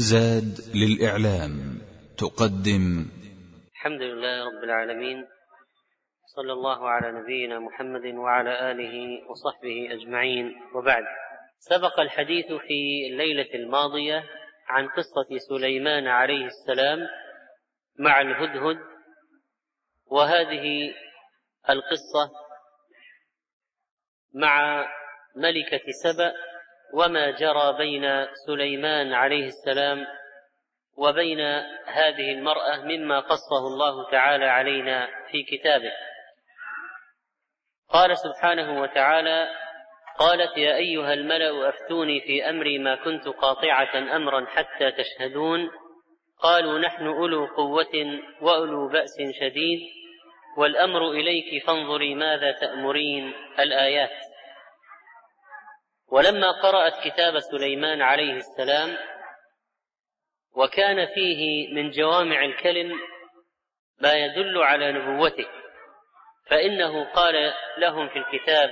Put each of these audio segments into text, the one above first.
زاد للإعلام تقدم. الحمد لله رب العالمين صلى الله على نبينا محمد وعلى آله وصحبه أجمعين. وبعد سبق الحديث في الليلة الماضية عن قصة سليمان عليه السلام مع الهدهد وهذه القصة مع ملكة سبأ وما جرى بين سليمان عليه السلام وبين هذه المرأة مما قصه الله تعالى علينا في كتابه. قال سبحانه وتعالى قالت يا أيها الملأ أفتوني في أمري ما كنت قاطعة أمرا حتى تشهدون. قالوا نحن أولو قوة وأولو بأس شديد والأمر إليك فانظري ماذا تأمرين الآيات. ولما قرأت كتاب سليمان عليه السلام وكان فيه من جوامع الكلم ما يدل على نبوته فإنه قال لهم في الكتاب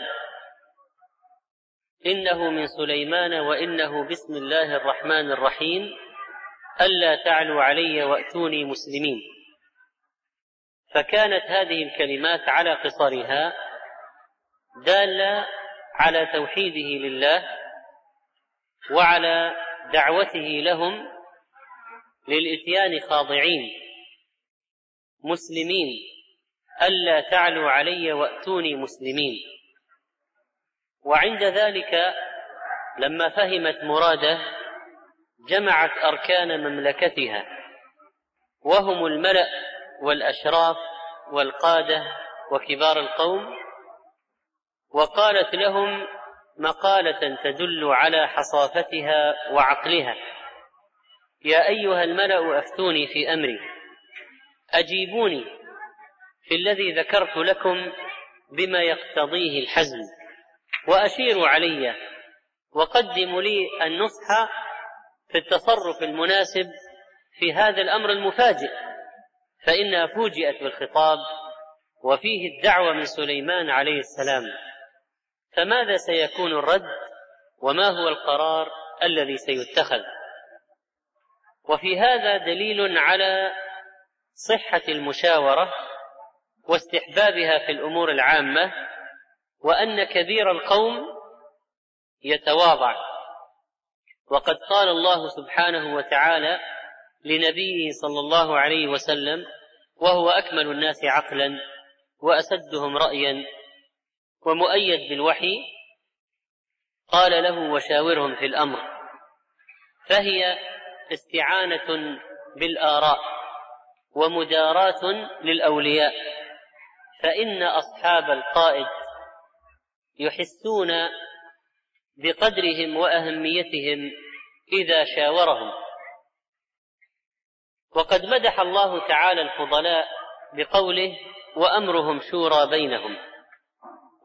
إنه من سليمان وإنه بسم الله الرحمن الرحيم ألا تعلوا علي وأتوني مسلمين. فكانت هذه الكلمات على قصرها دالة على توحيده لله وعلى دعوته لهم للإتيان خاضعين مسلمين ألا تعلوا علي وأتوني مسلمين. وعند ذلك لما فهمت مراده جمعت أركان مملكتها وهم الملأ والأشراف والقادة وكبار القوم وقالت لهم مقالة تدل على حصافتها وعقلها. يا أيها الملأ أفتوني في أمري. أجيبوني في الذي ذكرت لكم بما يقتضيه الحزم. وأشيروا علي. وقدموا لي النصح في التصرف المناسب في هذا الأمر المفاجئ. فإنها فوجئت بالخطاب. وفيه الدعوة من سليمان عليه السلام. فماذا سيكون الرد وما هو القرار الذي سيتخذ؟ وفي هذا دليل على صحة المشاورة واستحبابها في الأمور العامة وأن كبير القوم يتواضع. وقد قال الله سبحانه وتعالى لنبيه صلى الله عليه وسلم وهو أكمل الناس عقلا وأسدهم رايا ومؤيد بالوحي قال له وشاورهم في الأمر فهي استعانة بالآراء ومداراه للأولياء فإن أصحاب القائد يحسون بقدرهم وأهميتهم إذا شاورهم. وقد مدح الله تعالى الفضلاء بقوله وأمرهم شورى بينهم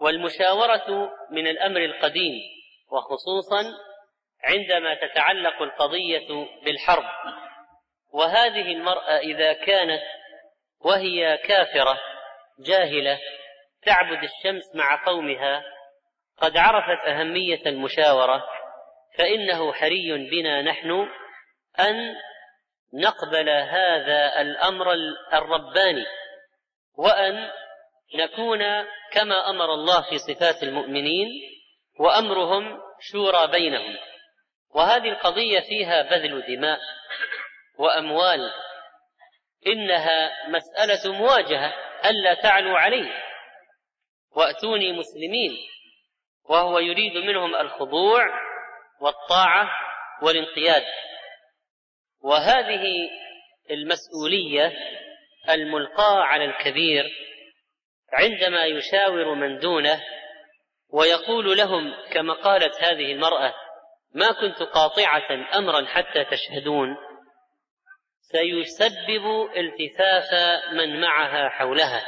والمشاورة من الأمر القديم وخصوصا عندما تتعلق القضية بالحرب. وهذه المرأة إذا كانت وهي كافرة جاهلة تعبد الشمس مع قومها قد عرفت أهمية المشاورة فإنه حري بنا نحن أن نقبل هذا الأمر الرباني وأن نكون كما أمر الله في صفات المؤمنين وأمرهم شورى بينهم. وهذه القضية فيها بذل دماء وأموال. إنها مسألة مواجهة ألا تعلوا عليه. وأتوني مسلمين. وهو يريد منهم الخضوع والطاعة والانقياد. وهذه المسؤولية الملقاة على الكبير عندما يشاور من دونه ويقول لهم كما قالت هذه المرأة ما كنت قاطعة امرا حتى تشهدون؟ سيسبب التفاف من معها حولها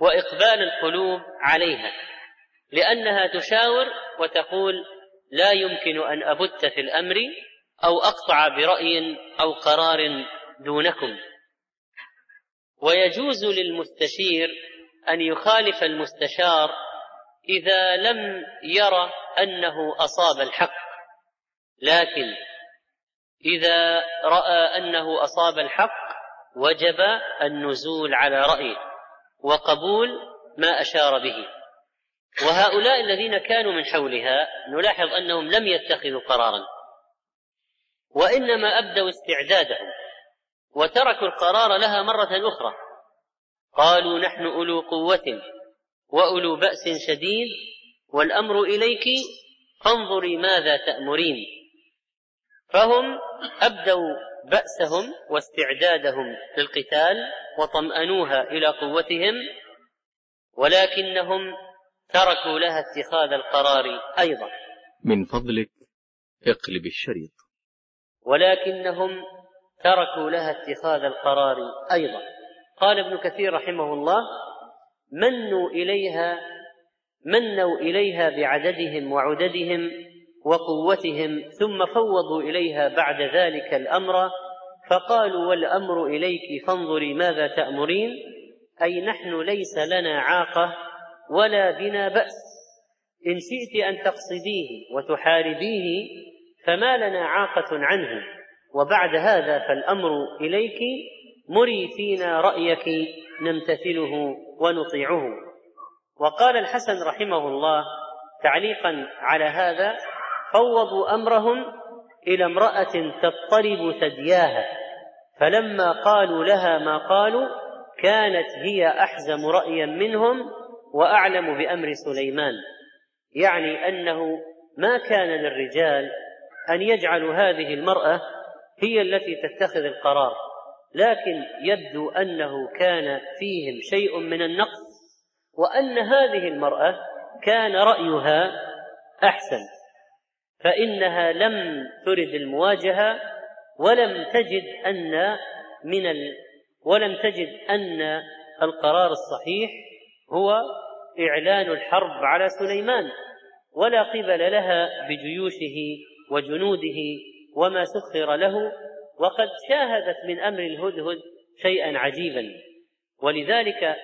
وإقبال القلوب عليها لأنها تشاور وتقول لا يمكن أن أبت في الأمر أو أقطع برأي أو قرار دونكم. ويجوز للمستشير أن يخالف المستشار إذا لم يرى أنه أصاب الحق. لكن إذا رأى أنه أصاب الحق وجب النزول على رأيه وقبول ما أشار به. وهؤلاء الذين كانوا من حولها نلاحظ أنهم لم يتخذوا قرارا وإنما أبدوا استعدادهم وتركوا القرار لها مرة أخرى. قالوا نحن أولو قوة وأولو بأس شديد والأمر إليك فانظري ماذا تأمرين. فهم أبدوا بأسهم واستعدادهم للقتال وطمأنوها إلى قوتهم ولكنهم تركوا لها اتخاذ القرار أيضا. من فضلك اقلب الشريط. ولكنهم تركوا لها اتخاذ القرار أيضا. قال ابن كثير رحمه الله منوا إليها منوا إليها بعددهم وعددهم وقوتهم ثم فوضوا إليها بعد ذلك الأمر فقالوا والأمر إليك فانظري ماذا تأمرين أي نحن ليس لنا عاقة ولا بنا بأس إن شئت أن تقصديه وتحاربيه فما لنا عاقة عنه وبعد هذا فالأمر إليك مري فينا رأيك نمتثله ونطيعه. وقال الحسن رحمه الله تعليقا على هذا فوضوا أمرهم إلى امرأة تضطرب ثدياها فلما قالوا لها ما قالوا كانت هي أحزم رايا منهم وأعلم بأمر سليمان. يعني أنه ما كان للرجال أن يجعلوا هذه المرأة هي التي تتخذ القرار. لكن يبدو أنه كان فيهم شيء من النقص وأن هذه المرأة كان رأيها أحسن فإنها لم ترد المواجهة ولم تجد أن من ال ولم تجد أن القرار الصحيح هو إعلان الحرب على سليمان ولا قبل لها بجيوشه وجنوده وما سخر له وقد شاهدت من أمر الهدهد شيئا عجيبا ولذلك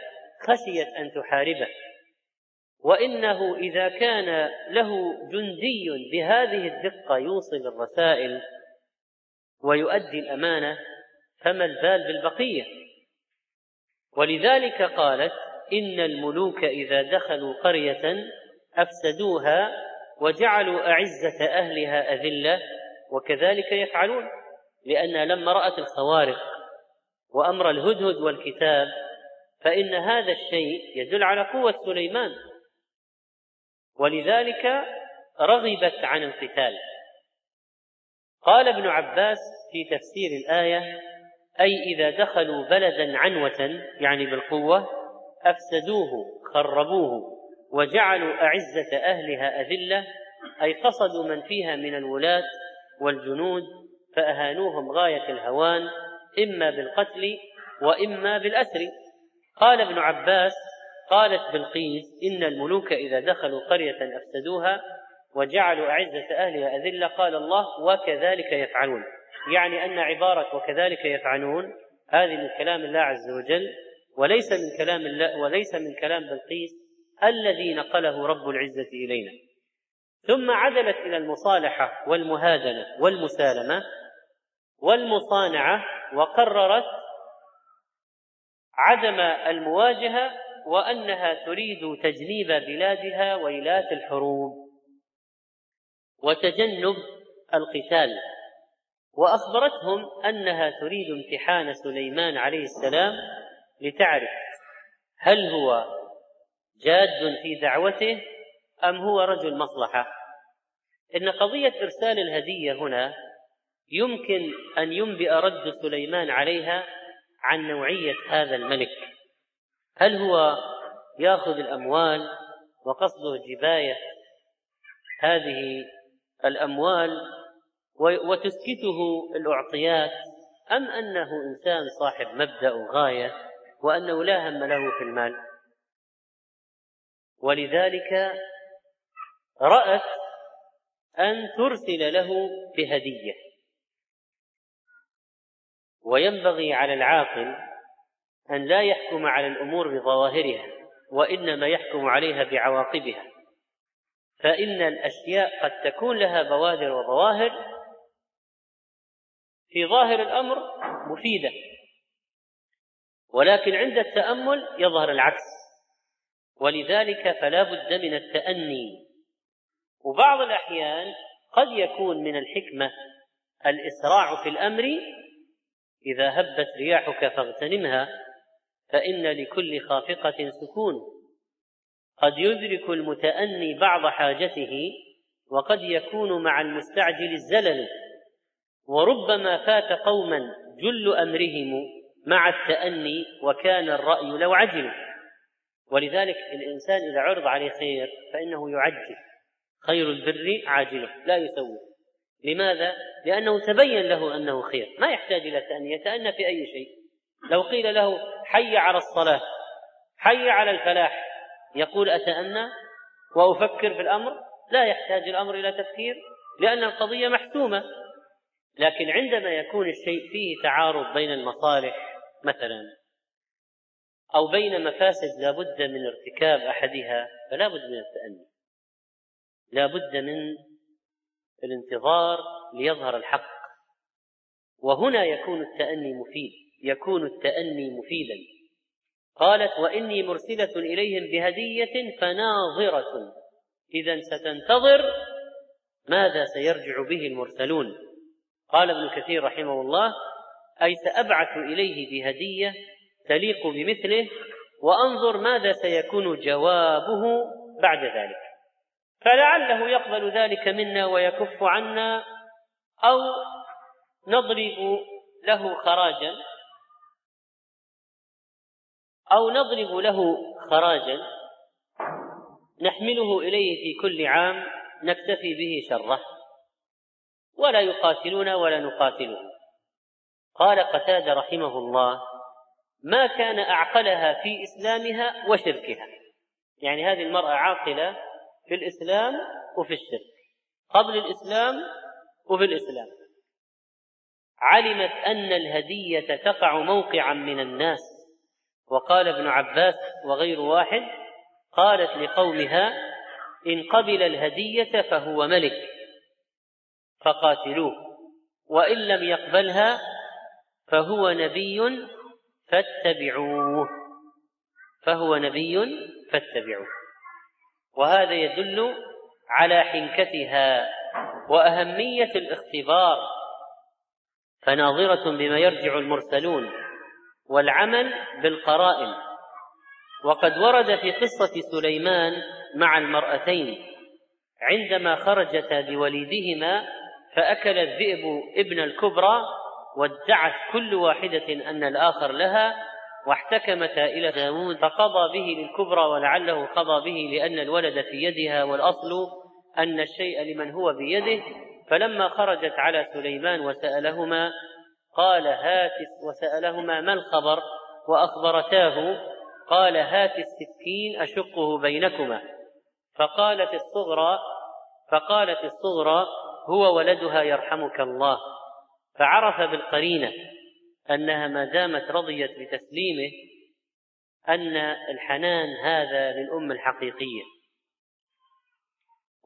خشيت أن تحاربه. وإنه إذا كان له جندي بهذه الدقة يوصل الرسائل ويؤدي الأمانة فما البال بالبقية؟ ولذلك قالت إن الملوك إذا دخلوا قرية أفسدوها وجعلوا أعزة أهلها أذلة وكذلك يفعلون. لأنها لما رأت الخوارق وأمر الهدهد والكتاب فإن هذا الشيء يدل على قوة سليمان. ولذلك رغبت عن القتال. قال ابن عباس في تفسير الآية أي إذا دخلوا بلدا عنوة يعني بالقوة أفسدوه خربوه وجعلوا أعزة أهلها أذلة أي قصدوا من فيها من الولاة والجنود فأهانوهم غاية الهوان إما بالقتل وإما بالأسر. قال ابن عباس قالت بلقيس إن الملوك إذا دخلوا قرية أفسدوها وجعلوا أعزة أهلها أذلة قال الله وكذلك يفعلون. يعني أن عبارة وكذلك يفعلون هذه من كلام الله عز وجل وليس من كلام الله وليس من كلام بلقيس الذي نقله رب العزة إلينا. ثم عدلت إلى المصالحة والمهادنة والمسالمة والمصانعة وقررت عدم المواجهة وأنها تريد تجنيب بلادها ويلات الحروب وتجنب القتال. وأخبرتهم أنها تريد امتحان سليمان عليه السلام لتعرف هل هو جاد في دعوته أم هو رجل مصلحة. إن قضية إرسال الهدية هنا يمكن أن ينبئ رد سليمان عليها عن نوعية هذا الملك. هل هو يأخذ الأموال وقصده جباية هذه الأموال وتسكته الأعطيات أم أنه إنسان صاحب مبدأ وغاية وأنه لا هم له في المال؟ ولذلك رأت أن ترسل له بهدية. وينبغي على العاقل أن لا يحكم على الأمور بظواهرها وإنما يحكم عليها بعواقبها. فإن الأشياء قد تكون لها بوادر وظواهر في ظاهر الأمر مفيدة. ولكن عند التأمل يظهر العكس. ولذلك فلا بد من التأني. وبعض الأحيان قد يكون من الحكمة الإسراع في الأمر إذا هبت رياحك فاغتنمها فإن لكل خافقة سكون. قد يدرك المتأني بعض حاجته وقد يكون مع المستعجل الزلل. وربما فات قوما جل أمرهم مع التأني وكان الرأي لو عجلوا ولذلك الإنسان إذا عرض عليه خير فإنه يعجل. خير البر عاجله لا يسوي. لماذا؟ لأنه تبين له أنه خير. ما يحتاج إلى تاني يتانى في أي شيء. لو قيل له حي على الصلاة حي على الفلاح يقول اتانى وأفكر في الأمر؟ لا يحتاج الأمر إلى تفكير لأن القضية محسومة. لكن عندما يكون الشيء فيه تعارض بين المصالح مثلا أو بين مفاسد لا بد من ارتكاب أحدها فلا بد من التاني لا بد من الانتظار ليظهر الحق. وهنا يكون التأني مفيد يكون التأني مفيدا. قالت وإني مرسلة إليهم بهدية فناظرة. اذا ستنتظر ماذا سيرجع به المرسلون. قال ابن كثير رحمه الله أي سأبعث إليه بهدية تليق بمثله وأنظر ماذا سيكون جوابه بعد ذلك. فلعله يقبل ذلك منا ويكف عنا أو نضرب له خراجا أو نضرب له خراجا نحمله إليه في كل عام نكتفي به شره. ولا يقاتلون ولا نقاتله قال قتادة رحمه الله ما كان أعقلها في إسلامها وشركها. يعني هذه المرأة عاقلة في الإسلام وفي الشرك. قبل الإسلام وفي الإسلام. علمت أن الهدية تقع موقعا من الناس. وقال ابن عباس وغير واحد قالت لقومها إن قبل الهدية فهو ملك فقاتلوه. وإن لم يقبلها فهو نبي فاتبعوه. فهو نبي فاتبعوه. وهذا يدل على حنكتها وأهمية الاختبار فناظرة بما يرجع المرسلون والعمل بالقرائن. وقد ورد في قصة سليمان مع المرأتين عندما خرجتا بوليدهما فأكل الذئب ابن الكبرى وادعت كل واحدة أن الآخر لها واحتكمتا إلى داود فقضى به للكبرى ولعله قضى به لأن الولد في يدها والأصل أن الشيء لمن هو بيده. فلما خرجت على سليمان وسألهما قال هات وسألهما ما الخبر؟ وأخبرتاه قال هات السكين أشقه بينكما. فقالت الصغرى فقالت الصغرى هو ولدها يرحمك الله. فعرف بالقرينة أنها ما دامت رضيت بتسليمه أن الحنان هذا للام الحقيقية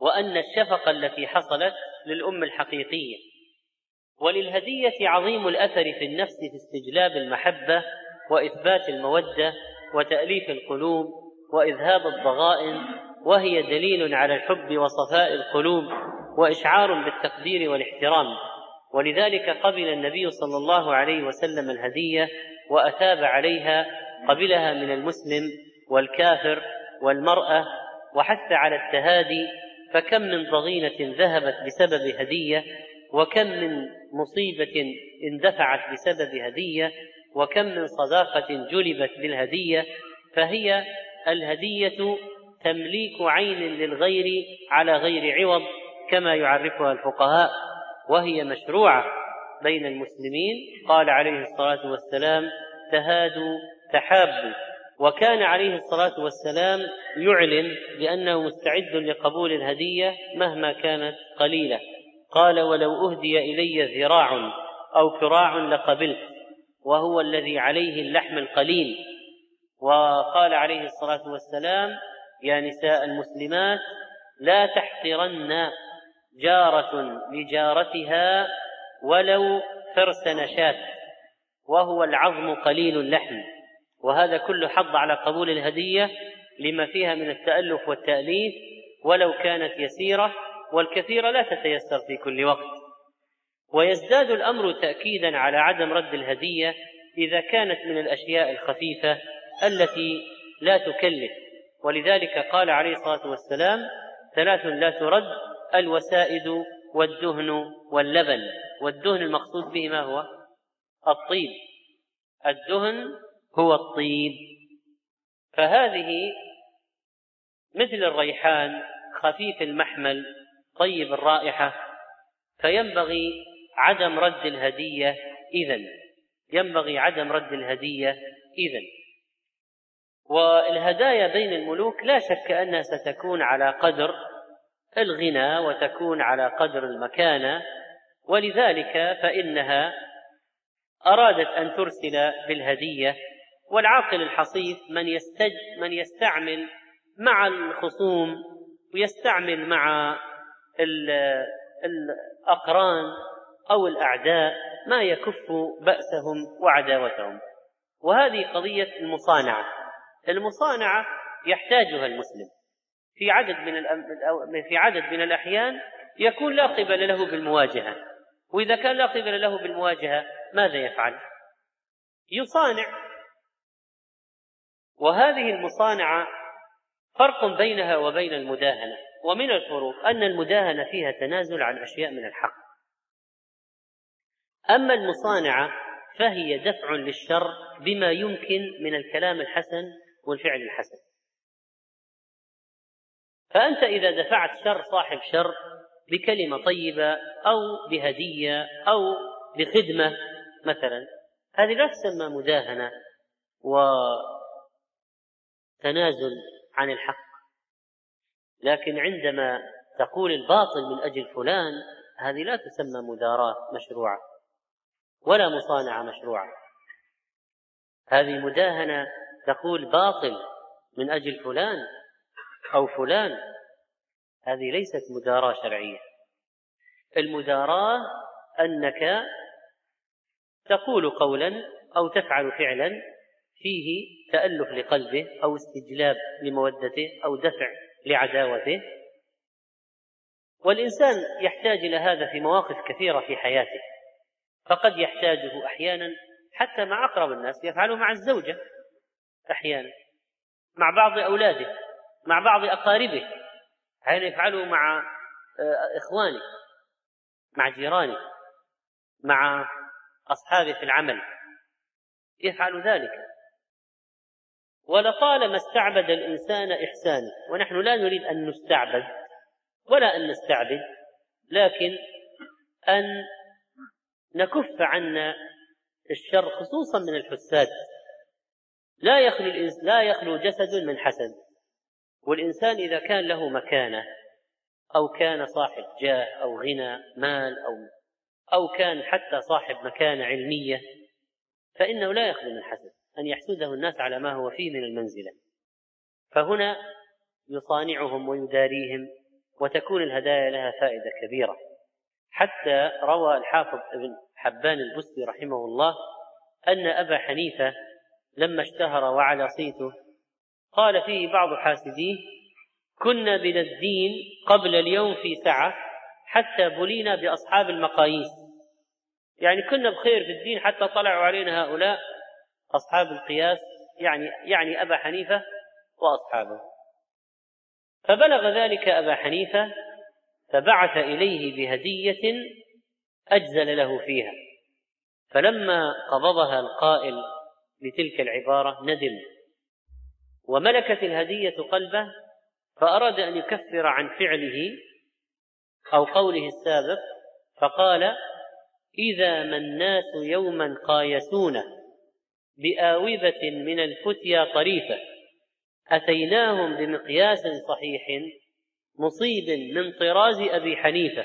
وأن الشفقة التي حصلت للام الحقيقية وللهدية عظيم الأثر في النفس في استجلاب المحبة وإثبات المودة وتأليف القلوب وإذهاب الضغائن وهي دليل على الحب وصفاء القلوب وإشعار بالتقدير والاحترام. ولذلك قبل النبي صلى الله عليه وسلم الهدية وأثاب عليها قبلها من المسلم والكافر والمرأة وحث على التهادي فكم من ضغينة ذهبت بسبب هدية وكم من مصيبة اندفعت بسبب هدية وكم من صداقة جلبت بالهدية فهي الهدية تمليك عين للغير على غير عوض كما يعرفها الفقهاء. وهي مشروعة بين المسلمين. قال عليه الصلاة والسلام تهادوا تحابوا. وكان عليه الصلاة والسلام يعلن بأنه مستعد لقبول الهدية مهما كانت قليلة. قال ولو أهدي إلي ذراع أو كراع لقبلت وهو الذي عليه اللحم القليل. وقال عليه الصلاة والسلام يا نساء المسلمات لا تحقرن جارة لجارتها ولو فرسن شاة وهو العظم قليل اللحم. وهذا كله حض على قبول الهدية لما فيها من التألف والتأليف ولو كانت يسيرة والكثيرة لا تتيسر في كل وقت. ويزداد الأمر تأكيدا على عدم رد الهدية إذا كانت من الأشياء الخفيفة التي لا تكلف. ولذلك قال عليه الصلاة والسلام ثلاث لا ترد الوسائد والدهن واللبن. والدهن المقصود به ما هو؟ الطيب. الدهن هو الطيب. فهذه مثل الريحان خفيف المحمل طيب الرائحة. فينبغي عدم رد الهدية إذا ينبغي عدم رد الهدية إذا والهدايا بين الملوك لا شك أنها ستكون على قدر الغنى وتكون على قدر المكانة ولذلك فإنها أرادت أن ترسل بالهدية والعاقل الحصيف من يستج من يستعمل مع الخصوم ويستعمل مع الأقران أو الأعداء ما يكف بأسهم وعداوتهم. وهذه قضية المصانعة. المصانعة يحتاجها المسلم. في عدد من في عدد من الأحيان يكون لا قبل له بالمواجهة. وإذا كان لا قبل له بالمواجهة ماذا يفعل؟ يصانع. وهذه المصانعة فرق بينها وبين المداهنة. ومن الفروق أن المداهنة فيها تنازل عن أشياء من الحق. أما المصانعة فهي دفع للشر بما يمكن من الكلام الحسن والفعل الحسن. فأنت إذا دفعت شر صاحب شر بكلمة طيبة أو بهدية أو بخدمة مثلا هذه لا تسمى مداهنة وتنازل عن الحق. لكن عندما تقول الباطل من أجل فلان هذه لا تسمى مداراة مشروعة ولا مصانعة مشروعة. هذه مداهنة تقول باطل من أجل فلان أو فلان. هذه ليست مداراة شرعية. المداراة أنك تقول قولا أو تفعل فعلا فيه تألف لقلبه أو استجلاب لمودته أو دفع لعداوته. والإنسان يحتاج إلى هذا في مواقف كثيرة في حياته. فقد يحتاجه أحيانا حتى مع أقرب الناس يفعله مع الزوجة أحيانا مع بعض أولاده. مع بعض أقاربه أحيانا يفعله مع آه، إخوانه مع جيرانه مع أصحابه في العمل. يفعل ذلك. ولطالما استعبد الإنسان إحسانه. ونحن لا نريد أن نستعبد ولا أن نستعبد لكن أن نكف عنا الشر خصوصا من الحساد. لا يخلو لا يخلو جسد من حسد. والإنسان إذا كان له مكانة أو كان صاحب جاه أو غنى مال أو أو كان حتى صاحب مكانة علمية فإنه لا يخلو من حسد أن يحسده الناس على ما هو فيه من المنزلة. فهنا يصانعهم ويداريهم وتكون الهدايا لها فائدة كبيرة. حتى روى الحافظ ابن حبان البستي رحمه الله أن أبا حنيفة لما اشتهر وعلى صيته قال فيه بعض حاسديه كنا من الدين قبل اليوم في سعة حتى بلينا بأصحاب المقاييس. يعني كنا بخير في الدين حتى طلعوا علينا هؤلاء أصحاب القياس يعني يعني أبا حنيفة وأصحابه. فبلغ ذلك أبا حنيفة فبعث إليه بهدية أجزل له فيها. فلما قبضها القائل لتلك العبارة ندم. وملكت الهدية قلبه فأراد أن يكفر عن فعله أو قوله السابق فقال إذا ما الناس يوما قايسونا بآوبة من الفتيا طريفة أتيناهم بمقياس صحيح مصيب من طراز أبي حنيفة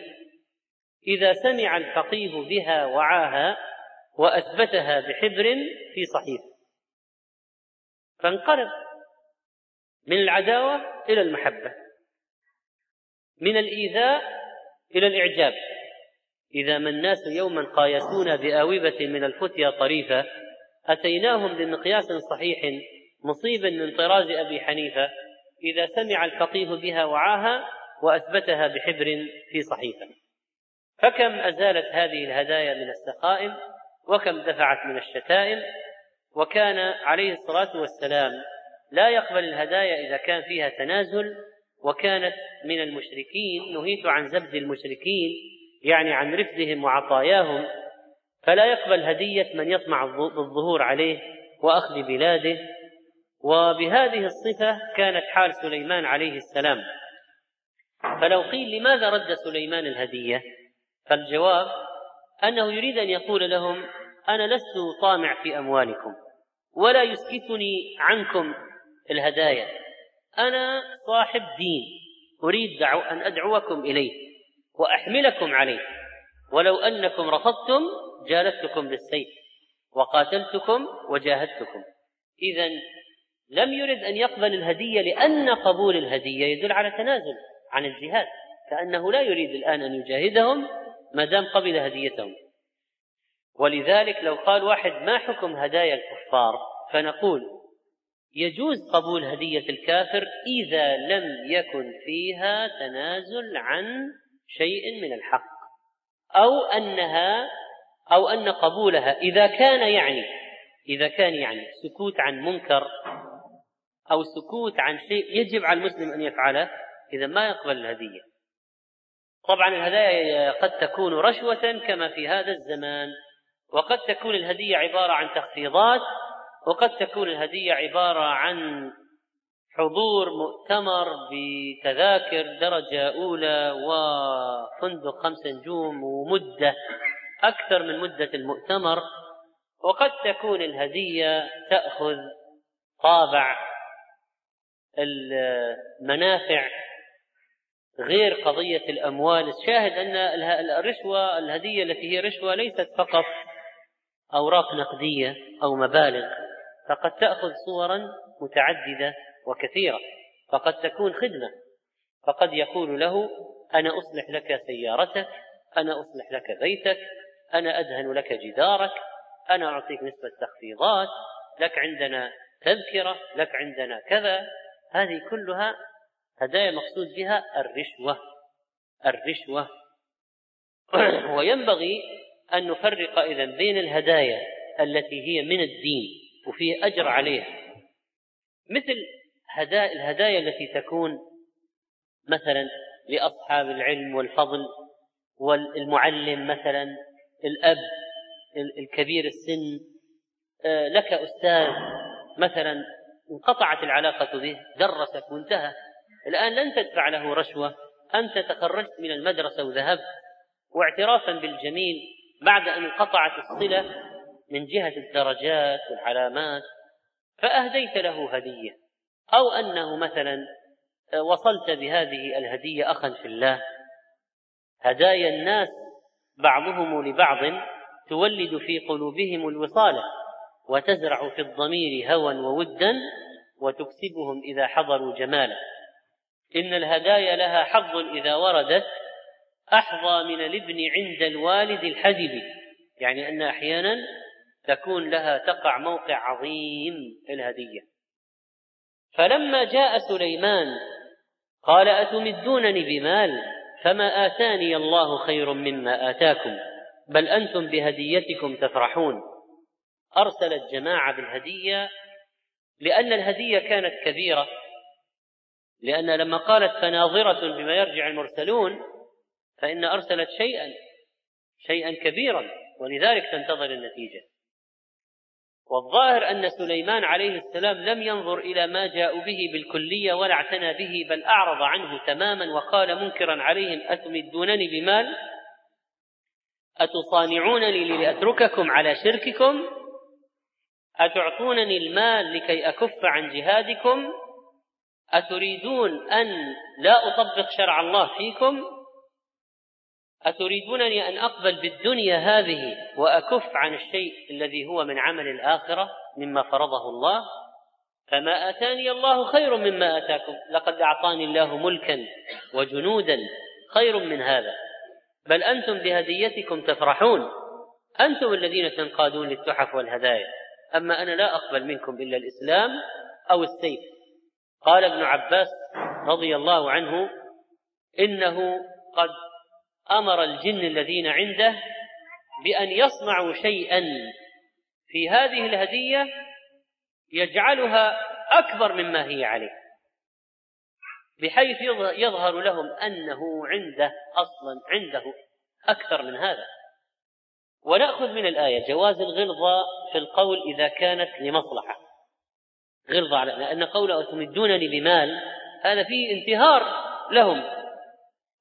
إذا سمع الفقيه بها وعاها وأثبتها بحبر في صحيفة فانقلب من العداوة إلى المحبة. من الإيذاء إلى الإعجاب. إذا ما الناس يوما قايسونا بآوبة من الفتيا طريفة أتيناهم بمقياس صحيح مصيب من طراز أبي حنيفة إذا سمع الفقيه بها وعاها وأثبتها بحبر في صحيفة. فكم أزالت هذه الهدايا من السخائم وكم دفعت من الشتائم وكان عليه الصلاة والسلام لا يقبل الهدايا إذا كان فيها تنازل وكانت من المشركين نهيت عن زبد المشركين يعني عن رفدهم وعطاياهم فلا يقبل هدية من يطمع بالظهور عليه وأخذ بلاده. وبهذه الصفة كانت حال سليمان عليه السلام. فلو قيل لماذا رد سليمان الهدية؟ فالجواب أنه يريد أن يقول لهم أنا لست طامع في أموالكم ولا يسكتني عنكم الهدايا. أنا صاحب دين أريد دعو أن أدعوكم إليه وأحملكم عليه. ولو أنكم رفضتم جالدتكم بالسيف وقاتلتكم وجاهدتكم. إذا لم يرد أن يقبل الهدية لأن قبول الهدية يدل على تنازل عن الجهاد كأنه لا يريد الآن أن يجاهدهم ما دام قبل هديتهم. ولذلك لو قال واحد ما حكم هدايا الكفار فنقول يجوز قبول هدية الكافر إذا لم يكن فيها تنازل عن شيء من الحق. أو أنها أو أن قبولها إذا كان يعني إذا كان يعني سكوت عن منكر أو سكوت عن شيء يجب على المسلم أن يفعله إذا ما يقبل الهدية. طبعا الهدايا قد تكون رشوة كما في هذا الزمان وقد تكون الهدية عبارة عن تخفيضات وقد تكون الهدية عبارة عن حضور مؤتمر بتذاكر درجة أولى وفندق خمس نجوم ومدة أكثر من مدة المؤتمر. وقد تكون الهدية تأخذ طابع المنافع غير قضية الأموال. الشاهد أن الرشوة الهدية التي هي رشوة ليست فقط أوراق نقدية أو مبالغ. فقد تأخذ صورا متعددة وكثيرة فقد تكون خدمة. فقد يقول له أنا أصلح لك سيارتك أنا أصلح لك بيتك أنا أدهن لك جدارك أنا أعطيك نسبة تخفيضات لك عندنا تذكرة لك عندنا كذا. هذه كلها هدايا مقصود بها الرشوة. الرشوة. وينبغي أن نفرق إذا بين الهدايا التي هي من الدين وفيه أجر عليها مثل هدايا الهدايا التي تكون مثلا لأصحاب العلم والفضل والمعلم مثلا الأب الكبير السن آه، لك أستاذ مثلا انقطعت العلاقة به درسك وانتهى. الآن لن تدفع له رشوة. أنت تخرجت من المدرسة وذهبت. واعترافا بالجميل بعد أن انقطعت الصلة من جهة الدرجات والعلامات فأهديت له هدية. أو أنه مثلا وصلت بهذه الهدية أخا في الله. هدايا الناس بعضهم لبعض تولد في قلوبهم الوصالة وتزرع في الضمير هوى وودا وتكسبهم إذا حضروا جمالا. إن الهدايا لها حظ إذا وردت أحظى من الابن عند الوالد الحدب يعني أن أحيانا تكون لها تقع موقع عظيم الهدية. فلما جاء سليمان قال أتمدونني بمال فما آتاني الله خير مما آتاكم بل أنتم بهديتكم تفرحون. أرسل الجماعة بالهدية لأن الهدية كانت كبيرة لأن لما قالت فناظرة بما يرجع المرسلون فإن أرسلت شيئا شيئا كبيرا ولذلك تنتظر النتيجة. والظاهر أن سليمان عليه السلام لم ينظر إلى ما جاءوا به بالكلية ولا اعتنى به بل أعرض عنه تماما وقال منكرا عليهم أتمدونني بمال؟ أتصانعونني لأترككم على شرككم؟ أتعطونني المال لكي أكف عن جهادكم؟ أتريدون أن لا أطبق شرع الله فيكم؟ أتريدونني أن أقبل بالدنيا هذه وأكف عن الشيء الذي هو من عمل الآخرة مما فرضه الله؟ فما آتاني الله خير مما آتاكم. لقد أعطاني الله ملكا وجنودا خير من هذا. بل أنتم بهديتكم تفرحون. أنتم الذين تنقادون للتحف والهدايا. أما أنا لا أقبل منكم إلا الإسلام أو السيف. قال ابن عباس رضي الله عنه إنه قد أمر الجن الذين عنده بأن يصنعوا شيئا. في هذه الهدية يجعلها أكبر مما هي عليه بحيث يظهر لهم أنه عنده أصلا عنده أكثر من هذا. ونأخذ من الآية جواز الغلظة في القول إذا كانت لمصلحة. غلظة على لأن قوله تمدونني بمال هذا فيه انتهار لهم.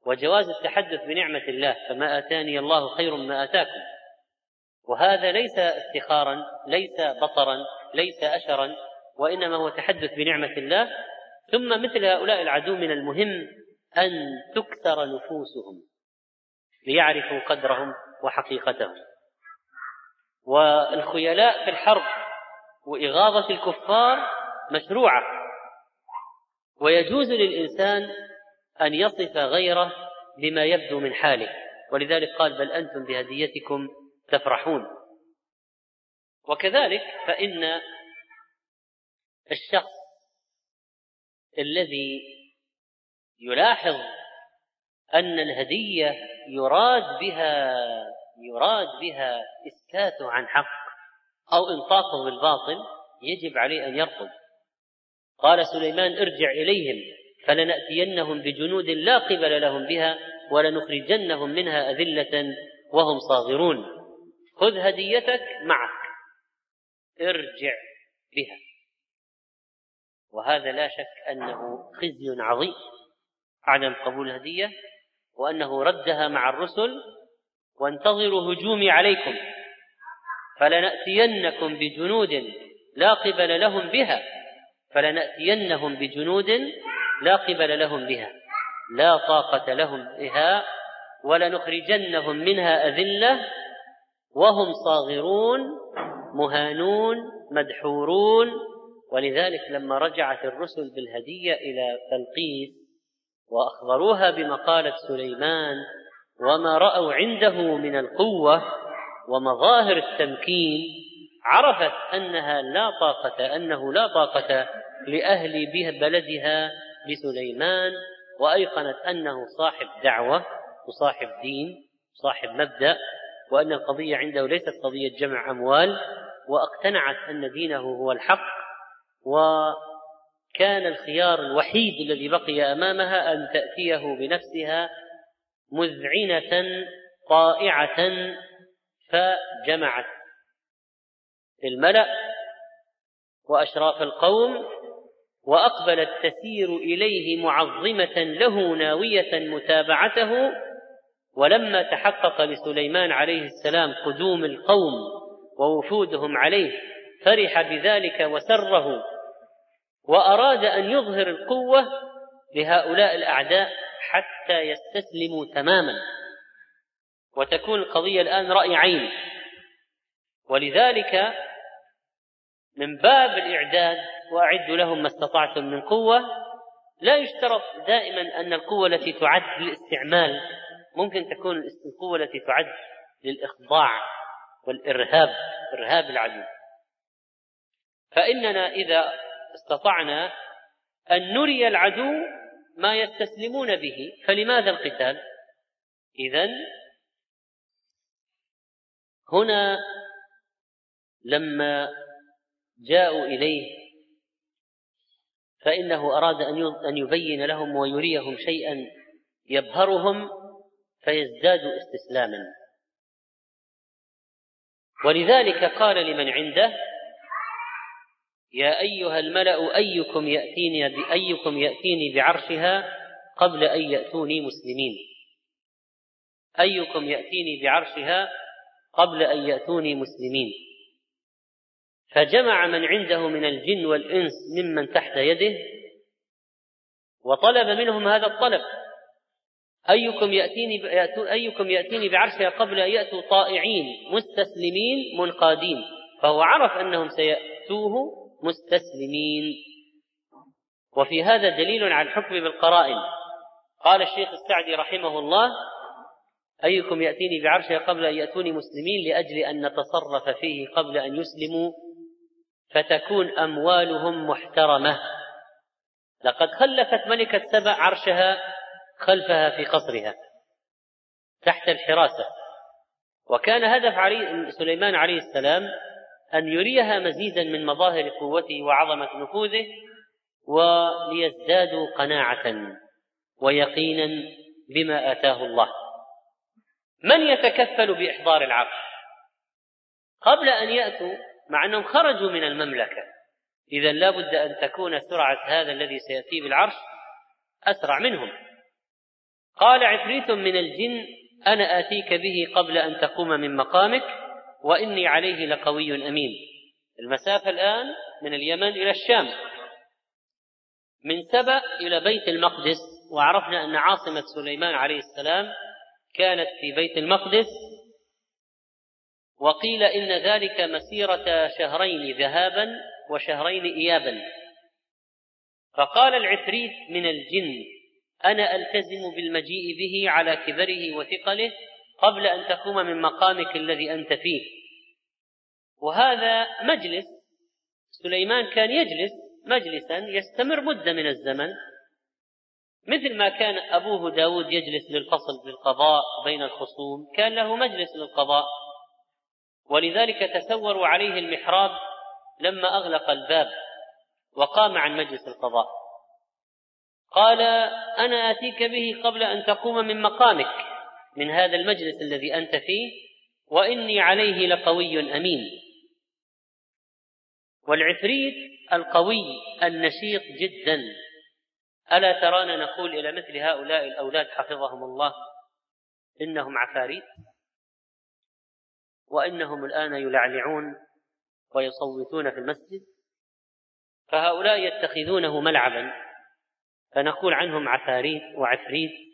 وجواز التحدث بنعمة الله فما آتاني الله خير مما آتاكم. وهذا ليس افتخارا ليس بطرا ليس أشرا وإنما هو تحدث بنعمة الله. ثم مثل هؤلاء العدو من المهم أن تكثر نفوسهم ليعرفوا قدرهم وحقيقتهم. والخيلاء في الحرب وإغاظة الكفار مشروعة ويجوز للإنسان أن يصف غيره بما يبدو من حاله. ولذلك قال بل أنتم بهديتكم تفرحون. وكذلك فإن الشخص الذي يلاحظ أن الهدية يراد بها يراد بها إسكاته عن حق أو إنطاقه بالباطل يجب عليه أن يرفض قال سليمان ارجع إليهم. فلنأتينهم بجنود لا قبل لهم بها ولنخرجنهم منها أذلة وهم صاغرون. خذ هديتك معك. ارجع بها. وهذا لا شك أنه خزي عظيم. عدم قبول الهدية وأنه ردها مع الرسل وانتظروا هجومي عليكم. فلنأتينكم بجنود لا قبل لهم بها. فلنأتينهم بجنود لا قبل لهم بها لا طاقة لهم بها ولنخرجنهم منها أذلة وهم صاغرون مهانون مدحورون. ولذلك لما رجعت الرسل بالهدية إلى بلقيس وأخبروها بمقالة سليمان وما رأوا عنده من القوة ومظاهر التمكين عرفت أنها لا طاقة أنه لا طاقة لأهل به بلدها بسليمان وأيقنت أنه صاحب دعوة وصاحب دين صاحب مبدأ وأن القضية عنده ليست قضية جمع أموال وأقتنعت أن دينه هو الحق وكان الخيار الوحيد الذي بقي أمامها أن تأتيه بنفسها مذعنة طائعة فجمعت الملأ وأشراف القوم وأقبلت تسير إليه معظمة له ناوية متابعته ولما تحقق لسليمان عليه السلام قدوم القوم ووفودهم عليه فرح بذلك وسره وأراد أن يظهر القوة لهؤلاء الأعداء حتى يستسلموا تماما. وتكون القضية الآن رأي عين. ولذلك من باب الإعداد وأعدوا لهم ما استطعتم من قوة. لا يشترط دائما أن القوة التي تعد للاستعمال ممكن تكون القوة التي تعد للإخضاع والإرهاب إرهاب العدو فإننا إذا استطعنا أن نري العدو ما يستسلمون به. فلماذا القتال؟ إذا هنا لما جاءوا إليه فإنه أراد أن يبين لهم ويريهم شيئا يبهرهم فيزدادوا استسلاما. ولذلك قال لمن عنده يا أيها الملأ أيكم يأتيني بأيكم يأتيني بعرشها قبل أن يأتوني مسلمين؟ أيكم يأتيني بعرشها قبل أن يأتوني مسلمين؟ فجمع من عنده من الجن والإنس ممن تحت يده وطلب منهم هذا الطلب. أيكم يأتيني أيكم يأتيني بعرشها قبل أن يأتوا طائعين مستسلمين منقادين. فهو عرف أنهم سيأتوه مستسلمين. وفي هذا دليل على الحكم بالقرائن. قال الشيخ السعدي رحمه الله أيكم يأتيني بعرشها قبل أن يأتوني مسلمين لأجل أن نتصرف فيه قبل أن يسلموا؟ فتكون أموالهم محترمة. لقد خلفت ملكة سبع عرشها خلفها في قصرها تحت الحراسة. وكان هدف علي سليمان عليه السلام أن يريها مزيدا من مظاهر قوته وعظمة نفوذه وليزدادوا قناعة ويقينا بما آتاه الله. من يتكفل بإحضار العرش؟ قبل أن يأتوا مع أنهم خرجوا من المملكة. إذا لا بد أن تكون سرعة هذا الذي سيأتي بالعرش أسرع منهم. قال عفريت من الجن أنا آتيك به قبل أن تقوم من مقامك وإني عليه لقوي أمين. المسافة الآن من اليمن إلى الشام. من سبأ إلى بيت المقدس وعرفنا أن عاصمة سليمان عليه السلام كانت في بيت المقدس وقيل إن ذلك مسيرة شهرين ذهابا وشهرين إيابا. فقال العفريت من الجن أنا ألتزم بالمجيء به على كبره وثقله قبل أن تقوم من مقامك الذي أنت فيه. وهذا مجلس سليمان كان يجلس مجلسا يستمر مدة من الزمن مثل ما كان أبوه داود يجلس للفصل بالقضاء بين الخصوم كان له مجلس للقضاء. ولذلك تسوروا عليه المحراب لما أغلق الباب وقام عن مجلس القضاء. قال أنا آتيك به قبل أن تقوم من مقامك من هذا المجلس الذي أنت فيه وإني عليه لقوي أمين. والعفريت القوي النشيط جدا. ألا ترانا نقول إلى مثل هؤلاء الأولاد حفظهم الله؟ إنهم عفاريت. وإنهم الآن يلعلعون ويصوتون في المسجد فهؤلاء يتخذونه ملعبا فنقول عنهم عفاريت وعفريت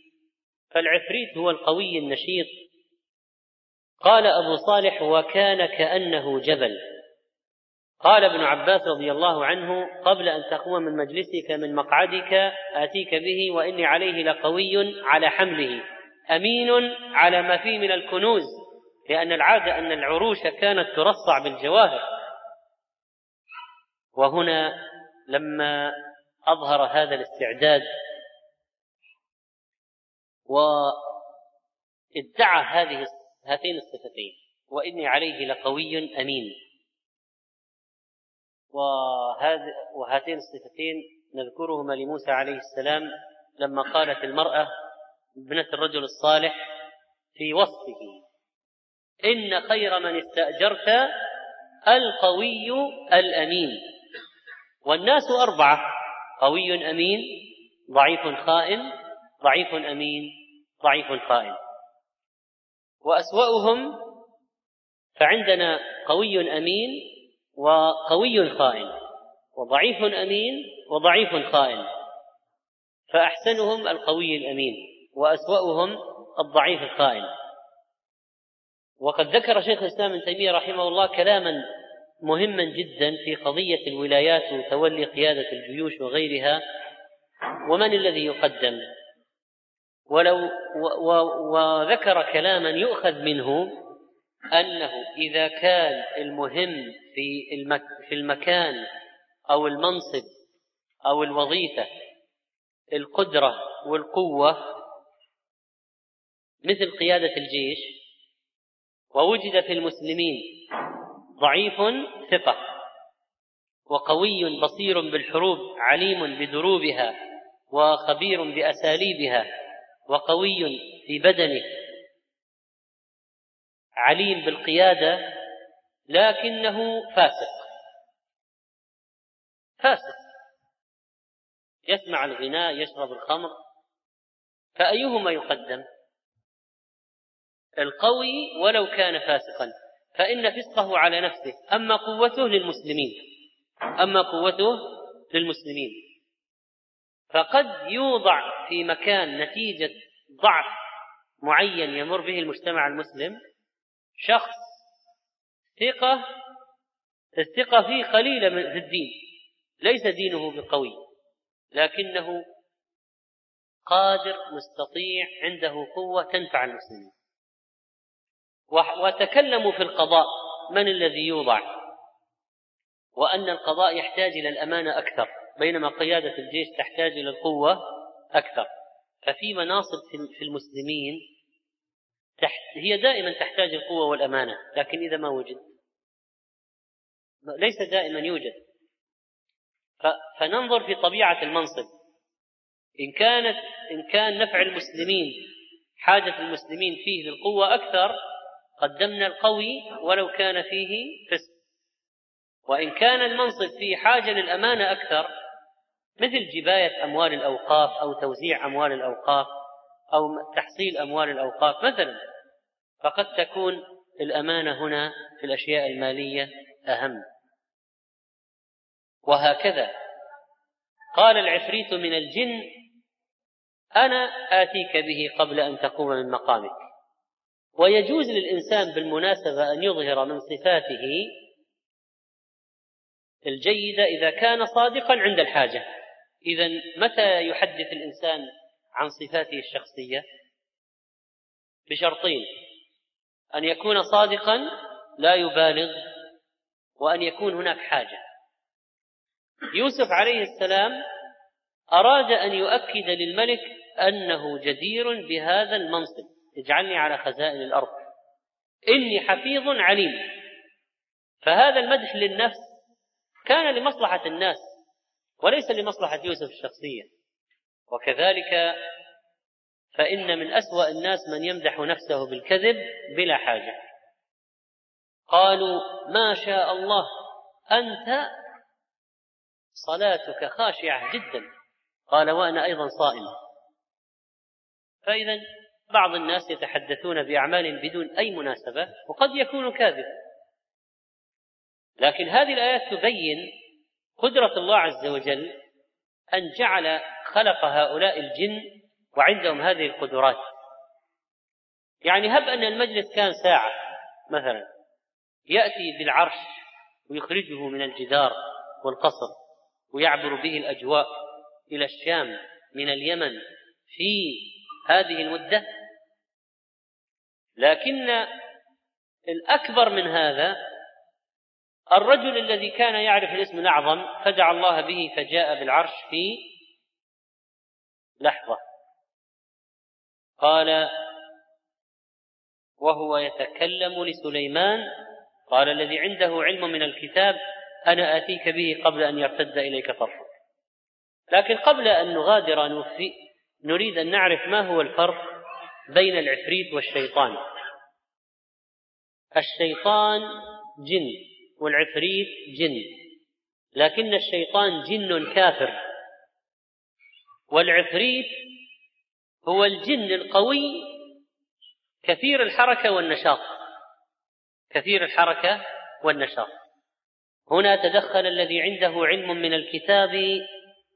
فالعفريت هو القوي النشيط. قال أبو صالح وكان كأنه جبل. قال ابن عباس رضي الله عنه قبل أن تقوم من مجلسك من مقعدك آتيك به وإني عليه لقوي على حمله أمين على ما فيه من الكنوز. لأن العادة أن العروش كانت ترصع بالجواهر. وهنا لما أظهر هذا الاستعداد وادعى هذه هاتين الصفتين وإني عليه لقوي أمين. وهاتين الصفتين نذكرهما لموسى عليه السلام لما قالت المرأة ابنة الرجل الصالح في وصفه. إن خير من استأجرت القوي الأمين. والناس أربعة قوي أمين ضعيف خائن ضعيف أمين ضعيف خائن. وأسوأهم فعندنا قوي أمين وقوي خائن وضعيف أمين وضعيف خائن. فأحسنهم القوي الأمين وأسوأهم الضعيف الخائن. وقد ذكر شيخ الإسلام ابن تيمية رحمه الله كلاما مهما جدا في قضية الولايات وتولي قيادة الجيوش وغيرها ومن الذي يقدم؟ ولو و وذكر كلاما يؤخذ منه أنه إذا كان المهم في في المكان أو المنصب أو الوظيفة القدرة والقوة مثل قيادة الجيش ووجد في المسلمين ضعيف ثقة وقوي بصير بالحروب عليم بدروبها وخبير بأساليبها وقوي في بدنه. عليم بالقيادة لكنه فاسق. فاسق. يسمع الغناء يشرب الخمر. فأيهما يقدم؟ القوي ولو كان فاسقا فإن فسقه على نفسه أما قوته للمسلمين. أما قوته للمسلمين. فقد يوضع في مكان نتيجة ضعف معين يمر به المجتمع المسلم شخص ثقة الثقة فيه قليلة في الدين. ليس دينه بقوي لكنه قادر مستطيع عنده قوة تنفع المسلمين. وتكلموا في القضاء. من الذي يوضع؟ وأن القضاء يحتاج إلى الأمانة أكثر. بينما قيادة الجيش تحتاج إلى القوة أكثر. ففي مناصب في المسلمين هي دائما تحتاج القوة والأمانة لكن إذا ما وجد ليس دائما يوجد. فننظر في طبيعة المنصب. إن كانت إن كان نفع المسلمين حاجة المسلمين فيه للقوة أكثر قدمنا القوي ولو كان فيه فسق. وإن كان المنصب فيه حاجة للأمانة أكثر مثل جباية أموال الأوقاف أو توزيع أموال الأوقاف أو تحصيل أموال الأوقاف مثلا فقد تكون الأمانة هنا في الأشياء المالية أهم. وهكذا. قال العفريت من الجن أنا آتيك به قبل أن تقوم من مقامك. ويجوز للإنسان بالمناسبة أن يظهر من صفاته الجيدة إذا كان صادقا عند الحاجة. إذا متى يحدث الإنسان عن صفاته الشخصية؟ بشرطين. أن يكون صادقا لا يبالغ وأن يكون هناك حاجة. يوسف عليه السلام أراد أن يؤكد للملك أنه جدير بهذا المنصب. اجعلني على خزائن الأرض. إني حفيظ عليم. فهذا المدح للنفس كان لمصلحة الناس وليس لمصلحة يوسف الشخصية. وكذلك فإن من أسوأ الناس من يمدح نفسه بالكذب بلا حاجة. قالوا ما شاء الله أنت صلاتك خاشعة جدا. قال وأنا أيضا صائم. فإذا بعض الناس يتحدثون بأعمال بدون أي مناسبة وقد يكون كاذب. لكن هذه الآيات تبين قدرة الله عز وجل أن جعل خلق هؤلاء الجن وعندهم هذه القدرات. يعني هب أن المجلس كان ساعة مثلا يأتي بالعرش ويخرجه من الجدار والقصر ويعبر به الأجواء إلى الشام من اليمن في هذه المدة. لكن الأكبر من هذا الرجل الذي كان يعرف الاسم الأعظم فدعا الله به فجاء بالعرش في لحظة. قال وهو يتكلم لسليمان. قال الذي عنده علم من الكتاب أنا آتيك به قبل أن يرتد إليك طرفك. لكن قبل أن نغادر نوفي نريد أن نعرف ما هو الفرق بين العفريت والشيطان. الشيطان جن والعفريت جن لكن الشيطان جن كافر. والعفريت هو الجن القوي كثير الحركة والنشاط. كثير الحركة والنشاط. هنا تدخل الذي عنده علم من الكتاب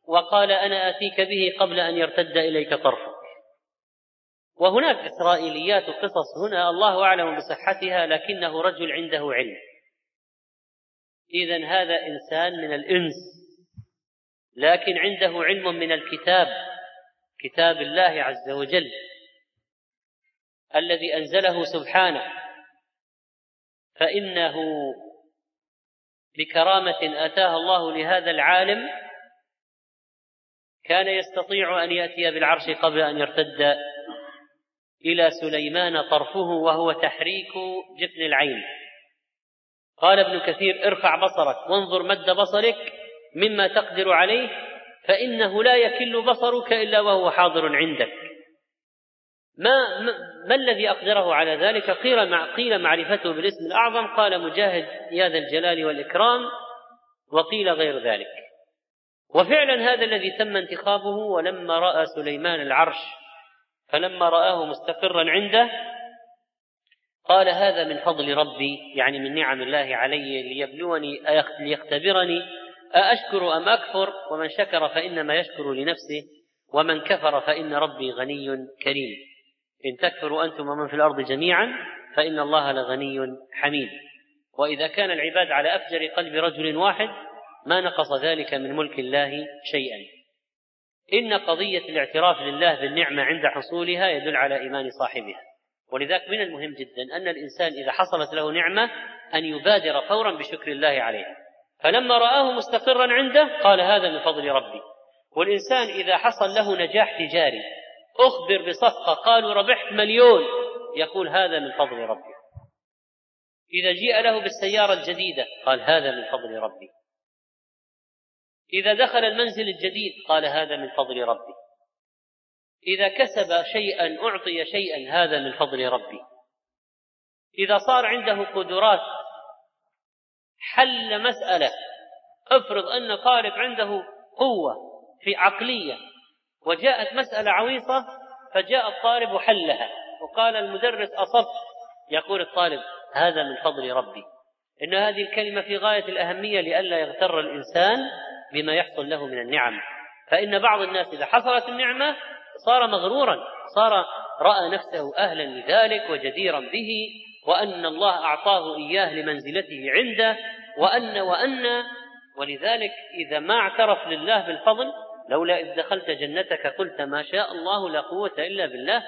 وقال أنا آتيك به قبل أن يرتد إليك طرفك وهناك إسرائيليات وقصص هنا الله أعلم بصحتها لكنه رجل عنده علم. اذا هذا إنسان من الإنس لكن عنده علم من الكتاب كتاب الله عز وجل الذي أنزله سبحانه. فإنه بكرامة آتاها الله لهذا العالم كان يستطيع أن يأتي بالعرش قبل أن يرتد إلى سليمان طرفه وهو تحريك جفن العين. قال ابن كثير ارفع بصرك وانظر مد بصرك مما تقدر عليه فإنه لا يكل بصرك إلا وهو حاضر عندك. ما ما الذي أقدره على ذلك؟ قيل مع قيل معرفته بالاسم الأعظم قال مجاهد يا ذا الجلال والإكرام وقيل غير ذلك. وفعلا هذا الذي تم انتخابه ولما رأى سليمان العرش. فلما رآه مستقرا عنده قال هذا من فضل ربي يعني من نعم الله علي ليبلوني ليختبرني أأشكر أم أكفر؟ ومن شكر فإنما يشكر لنفسه ومن كفر فإن ربي غني كريم. إن تكفروا أنتم ومن في الأرض جميعا فإن الله لغني حميد. وإذا كان العباد على أفجر قلب رجل واحد ما نقص ذلك من ملك الله شيئا. إن قضية الاعتراف لله بالنعمة عند حصولها يدل على إيمان صاحبها. ولذلك من المهم جدا أن الإنسان إذا حصلت له نعمة أن يبادر فورا بشكر الله عليها فلما رآه مستقرا عنده قال هذا من فضل ربي. والإنسان إذا حصل له نجاح تجاري أخبر بصفقة قالوا ربحت مليون يقول هذا من فضل ربي. إذا جيء له بالسيارة الجديدة قال هذا من فضل ربي. إذا دخل المنزل الجديد قال هذا من فضل ربي. إذا كسب شيئا أعطي شيئا هذا من فضل ربي. إذا صار عنده قدرات حل مسألة. افرض أن طالب عنده قوة في عقلية وجاءت مسألة عويصة فجاء الطالب وحلها وقال المدرس أصبت يقول الطالب هذا من فضل ربي. إن هذه الكلمة في غاية الأهمية لئلا يغتر الإنسان بما يحصل له من النعم. فإن بعض الناس إذا حصلت النعمة صار مغرورا صار رأى نفسه أهلا لذلك وجديرا به وأن الله أعطاه إياه لمنزلته عنده وأن وأن ولذلك إذا ما اعترف لله بالفضل لولا إذ دخلت جنتك قلت ما شاء الله لا قوة إلا بالله.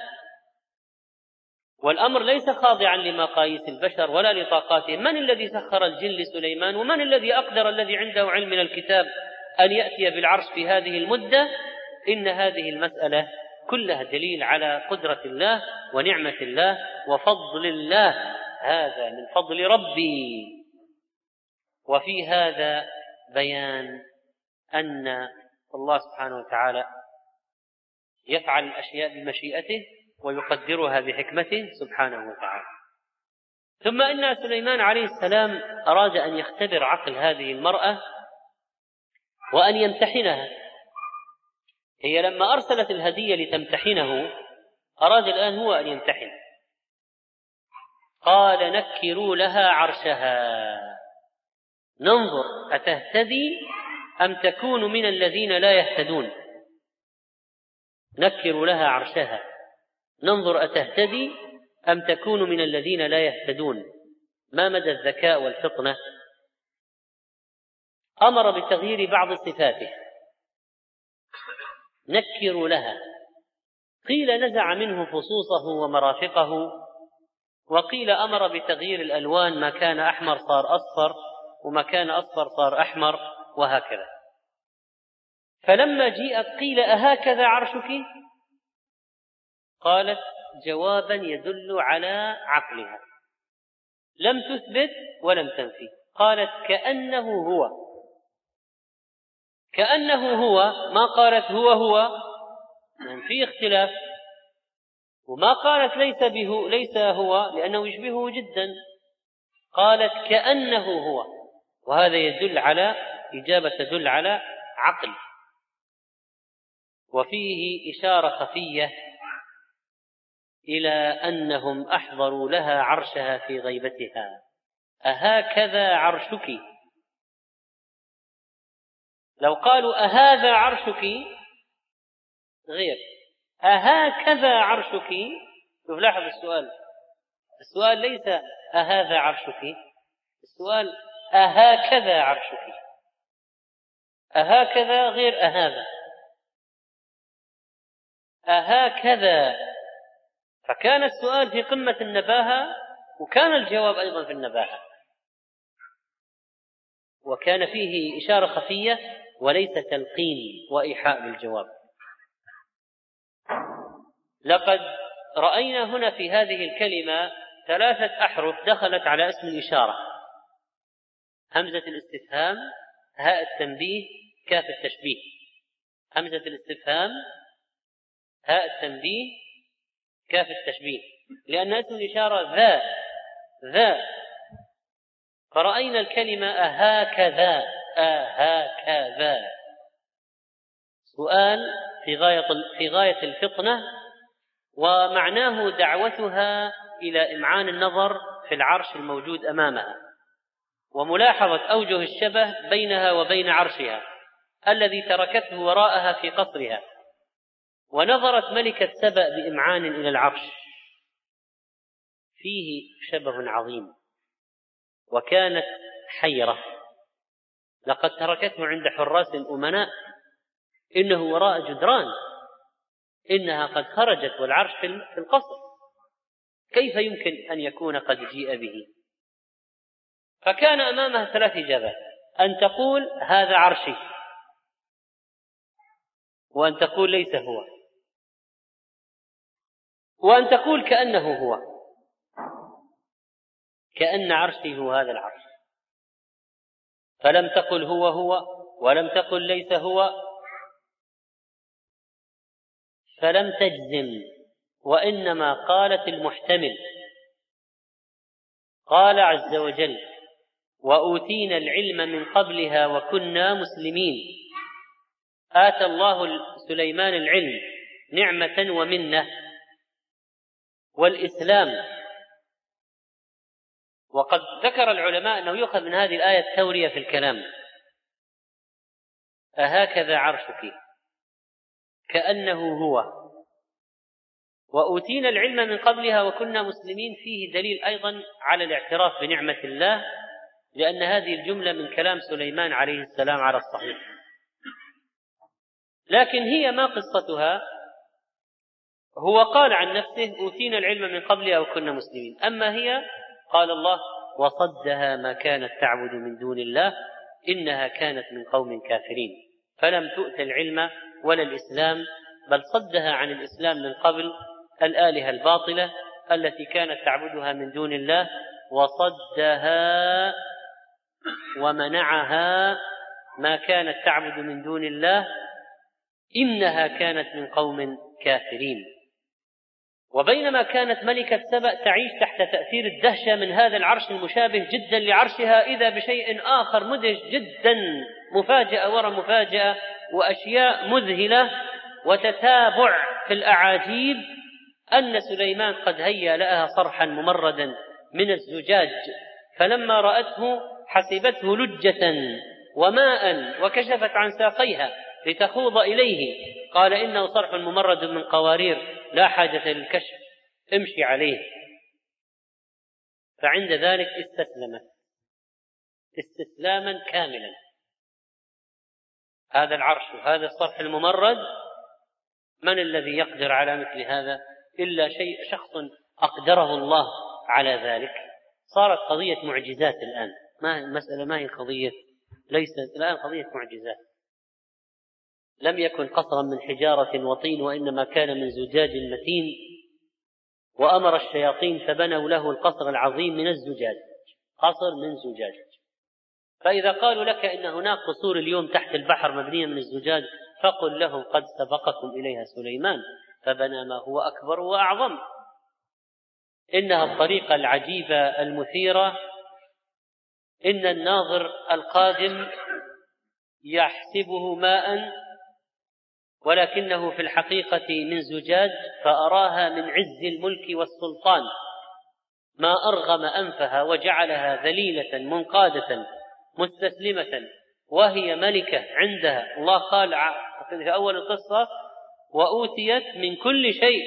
والأمر ليس خاضعا لمقاييس البشر ولا لطاقاتهم. من الذي سخر الجن لسليمان؟ ومن الذي أقدر الذي عنده علم من الكتاب؟ أن يأتي بالعرش في هذه المدة إن هذه المسألة كلها دليل على قدرة الله ونعمة الله وفضل الله. هذا من فضل ربي. وفي هذا بيان أن الله سبحانه وتعالى يفعل الأشياء بمشيئته ويقدرها بحكمته سبحانه وتعالى. ثم إن سليمان عليه السلام أراد أن يختبر عقل هذه المرأة وأن يمتحنها. هي لما أرسلت الهدية لتمتحنه أراد الآن هو أن يمتحن. قال نكروا لها عرشها. ننظر أتهتدي أم تكون من الذين لا يهتدون؟ نكروا لها عرشها. ننظر أتهتدي أم تكون من الذين لا يهتدون؟ ما مدى الذكاء والفطنة؟ أمر بتغيير بعض صفاته. نكروا لها. قيل نزع منه فصوصه ومرافقه وقيل أمر بتغيير الألوان ما كان أحمر صار أصفر وما كان أصفر صار أحمر وهكذا. فلما جيءت قيل أهكذا عرشك؟ قالت جوابا يدل على عقلها. لم تثبت ولم تنفي. قالت كأنه هو. كأنه هو ما قالت هو هو يعني في اختلاف. وما قالت ليس به ليس هو لأنه يشبهه جدا. قالت كأنه هو. وهذا يدل على إجابة تدل على عقل. وفيه إشارة خفية إلى أنهم أحضروا لها عرشها في غيبتها. أهكذا عرشك؟ لو قالوا أهذا عرشك؟ غير. أهكذا عرشك؟ شوف لاحظ السؤال. السؤال ليس أهذا عرشك. السؤال أهكذا عرشك. أهكذا غير أهذا. أهكذا. فكان السؤال في قمة النباهة وكان الجواب أيضا في النباهة. وكان فيه إشارة خفية وليس تلقين وإيحاء للجواب لقد رأينا هنا في هذه الكلمة ثلاثة أحرف دخلت على اسم الإشارة. همزة الاستفهام هاء التنبيه كاف التشبيه. همزة الاستفهام هاء التنبيه كاف التشبيه. لأن اسم الإشارة ذا ذا. فرأينا الكلمة أهكذا أهكذا سؤال في غاية في غاية الفطنة ومعناه دعوتها إلى إمعان النظر في العرش الموجود أمامها وملاحظة أوجه الشبه بينها وبين عرشها الذي تركته وراءها في قصرها ونظرت ملكة سبأ بإمعان إلى العرش. فيه شبه عظيم وكانت حيرة. لقد تركته عند حراس الأمناء إنه وراء جدران إنها قد خرجت والعرش في القصر. كيف يمكن أن يكون قد جيء به؟ فكان أمامها ثلاث إجابات أن تقول هذا عرشي وأن تقول ليس هو وأن تقول كأنه هو كأن عرشي هو هذا العرش. فلم تقل هو هو ولم تقل ليس هو. فلم تجزم وإنما قالت المحتمل. قال عز وجل وأوتينا العلم من قبلها وكنا مسلمين. آتى الله سليمان العلم نعمة ومنة. والإسلام وقد ذكر العلماء أنه يؤخذ من هذه الآية التورية في الكلام. أهكذا عرشك. كأنه هو. وأوتينا العلم من قبلها وكنا مسلمين فيه دليل أيضا على الاعتراف بنعمة الله لأن هذه الجملة من كلام سليمان عليه السلام على الصحيح. لكن هي ما قصتها؟ هو قال عن نفسه أوتينا العلم من قبلها وكنا مسلمين. أما هي؟ قال الله وصدها ما كانت تعبد من دون الله إنها كانت من قوم كافرين. فلم تؤت العلم ولا الإسلام بل صدها عن الإسلام من قبل الآلهة الباطلة التي كانت تعبدها من دون الله وصدها ومنعها ما كانت تعبد من دون الله إنها كانت من قوم كافرين. وبينما كانت ملكة سبأ تعيش تحت تأثير الدهشة من هذا العرش المشابه جدا لعرشها إذا بشيء آخر مدهش جدا مفاجأة وراء مفاجأة وأشياء مذهلة وتتابع في الأعاجيب أن سليمان قد هيأ لها صرحا ممردا من الزجاج. فلما رأته حسبته لجة وماء وكشفت عن ساقيها لتخوض إليه. قال إنه صرح ممرد من قوارير لا حاجة للكشف امشي عليه. فعند ذلك استسلمت. استسلاما كاملا. هذا العرش وهذا الصرح الممرد من الذي يقدر على مثل هذا؟ إلا شيء شخص أقدره الله على ذلك. صارت قضية معجزات الآن. ما المسألة ما هي قضية؟ ليست الآن قضية معجزات. لم يكن قصرا من حجارة وطين وإنما كان من زجاج متين وأمر الشياطين فبنوا له القصر العظيم من الزجاج قصر من زجاج. فإذا قالوا لك إن هناك قصور اليوم تحت البحر مبنية من الزجاج فقل لهم قد سبقكم إليها سليمان فبنى ما هو أكبر وأعظم. إنها الطريقة العجيبة المثيرة. إن الناظر القادم يحسبه ماء ولكنه في الحقيقة من زجاج فأراها من عز الملك والسلطان ما أرغم أنفها وجعلها ذليلة منقادة مستسلمة وهي ملكة عندها. الله قال في أول القصة وأوتيت من كل شيء.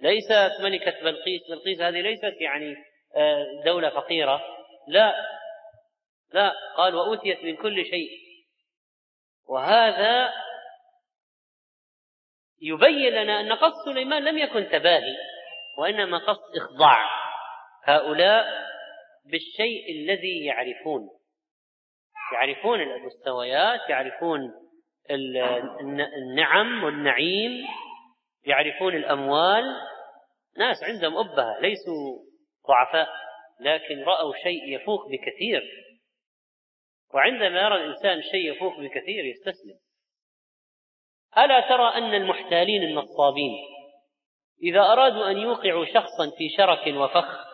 ليست ملكة بلقيس بلقيس هذه ليست يعني آه، دولة فقيرة. لا لا قال وأوتيت من كل شيء. وهذا يبين لنا أن قصد سليمان لم يكن تباهي وإنما قصد إخضاع. هؤلاء بالشيء الذي يعرفون. يعرفون المستويات يعرفون النعم والنعيم يعرفون الأموال. ناس عندهم أبهة ليسوا ضعفاء لكن رأوا شيء يفوق بكثير. وعندما يرى الإنسان شيء يفوق بكثير يستسلم. ألا ترى أن المحتالين النصابين إذا أرادوا أن يوقعوا شخصا في شرك وفخ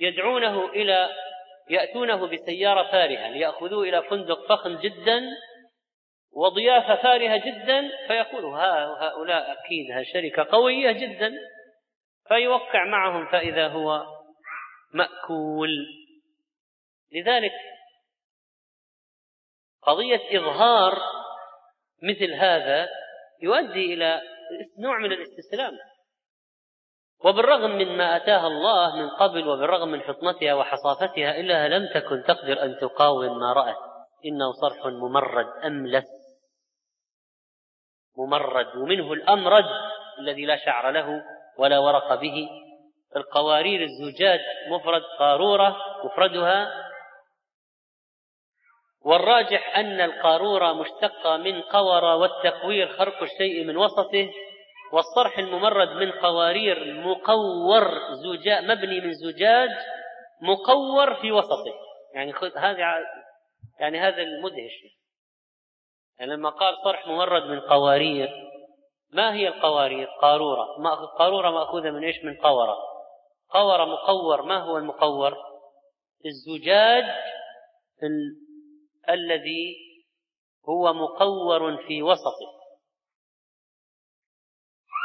يدعونه إلى يأتونه بسيارة فارهة ليأخذوه إلى فندق فخم جدا وضيافة فارهة جدا فيقول هؤلاء أكيد شركة قوية جدا فيوقع معهم فإذا هو مأكول. لذلك قضية إظهار مثل هذا يؤدي إلى نوع من الاستسلام. وبالرغم من ما أتاها الله من قبل وبالرغم من حطمتها وحصافتها إلا لم تكن تقدر أن تقاوم ما رأت. إنه صرح ممرد أملس. ممرد. ومنه الأمرد الذي لا شعر له ولا ورق به. القوارير الزجاج مفرد قارورة مفردها والراجح أن القارورة مشتقة من قور والتقوير خرق الشيء من وسطه والصرح الممرد من قوارير مقور زجاج مبني من زجاج مقور في وسطه. يعني خذ هذه يعني هذا المدهش. يعني لما قال صرح ممرد من قوارير ما هي القوارير؟ قارورة. قارورة مأخوذة من إيش؟ من قورة. قور مقور ما هو المقور؟ الزجاج ال... الذي هو مقور في وسطه.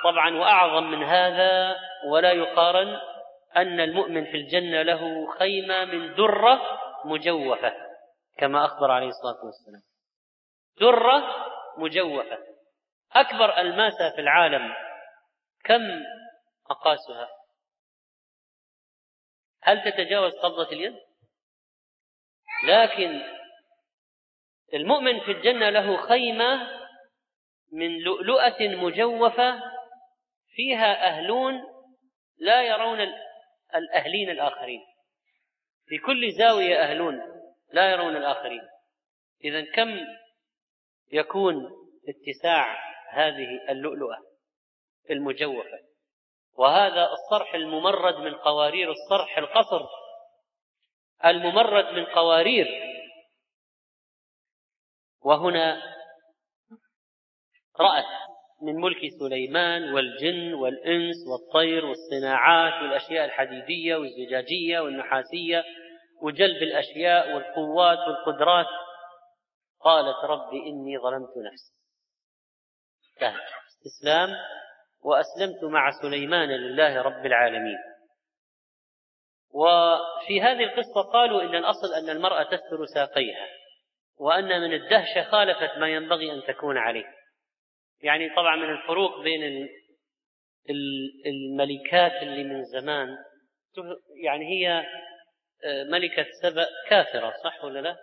طبعا وأعظم من هذا ولا يقارن أن المؤمن في الجنة له خيمة من درة مجوفة كما أخبر عليه الصلاة والسلام. درة مجوفة. أكبر ألماسة في العالم كم اقاسها هل تتجاوز قبضة اليد؟ لكن المؤمن في الجنة له خيمة من لؤلؤة مجوفة فيها أهلون لا يرون الأهلين الآخرين. في كل زاوية أهلون لا يرون الآخرين. إذا كم يكون اتساع هذه اللؤلؤة المجوفة؟ وهذا الصرح الممرد من قوارير الصرح القصر. الممرد من قوارير وهنا رأت من ملك سليمان والجن والإنس والطير والصناعات والأشياء الحديدية والزجاجية والنحاسية وجلب الأشياء والقوات والقدرات. قالت رب إني ظلمت نفسي. استسلام. وأسلمت مع سليمان لله رب العالمين. وفي هذه القصة قالوا إن الأصل أن المرأة تستر ساقيها. وأن من الدهشة خالفت ما ينبغي أن تكون عليه. يعني طبعا من الفروق بين الملكات اللي من زمان يعني هي آه، ملكة سبأ كافرة صح ولا لا؟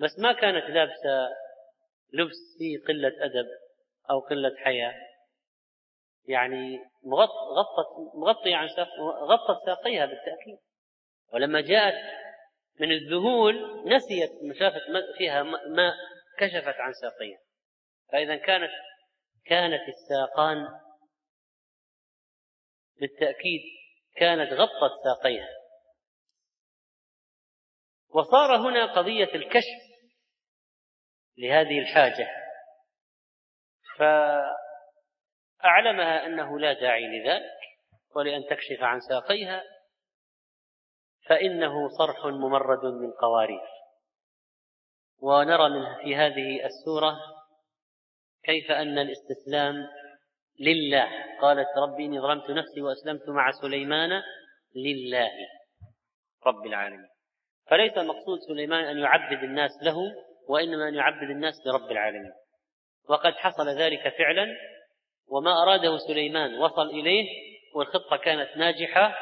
بس ما كانت لابسة لبس فيه قلة أدب أو قلة حياء يعني غطت مغطية عن غطت ساقيها بالتأكيد. ولما جاءت من الذهول نسيت شافت فيها ماء كشفت عن ساقيها. فإذا كانت كانت الساقان بالتأكيد كانت غطت ساقيها. وصار هنا قضية الكشف لهذه الحاجة. فأعلمها أنه لا داعي لذلك ولأن تكشف عن ساقيها فإنه صرح ممرد من قوارير. ونرى من في هذه السورة كيف أن الاستسلام لله. قالت ربي إني ظلمت نفسي وأسلمت مع سليمان لله رب العالمين. فليس المقصود سليمان أن يعبد الناس له وإنما أن يعبد الناس لرب العالمين. وقد حصل ذلك فعلا وما أراده سليمان وصل إليه والخطة كانت ناجحة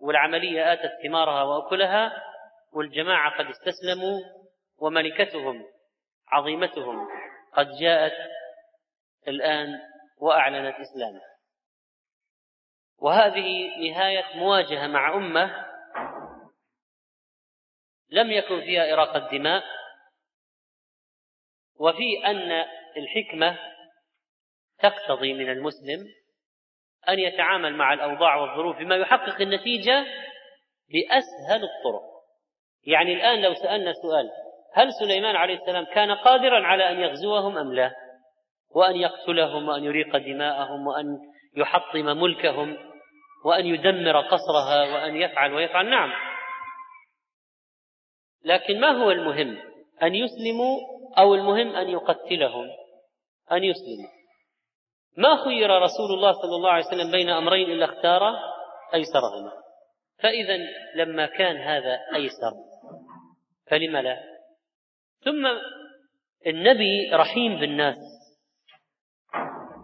والعملية آتت ثمارها وأكلها والجماعة قد استسلموا وملكتهم عظيمتهم قد جاءت الآن وأعلنت إسلامها وهذه نهاية مواجهة مع أمة لم يكن فيها إراقة دماء وفي أن الحكمة تقتضي من المسلم أن يتعامل مع الأوضاع والظروف بما يحقق النتيجة بأسهل الطرق. يعني الآن لو سألنا سؤال هل سليمان عليه السلام كان قادرا على أن يغزوهم أم لا؟ وأن يقتلهم وأن يريق دماءهم وأن يحطم ملكهم وأن يدمر قصرها وأن يفعل ويفعل؟ نعم. لكن ما هو المهم؟ أن يسلموا أو المهم أن يقتلهم؟ أن يسلموا. ما خير رسول الله صلى الله عليه وسلم بين أمرين إلا اختار أيسرهما. فإذا لما كان هذا أيسر فلم لا؟ ثم النبي رحيم بالناس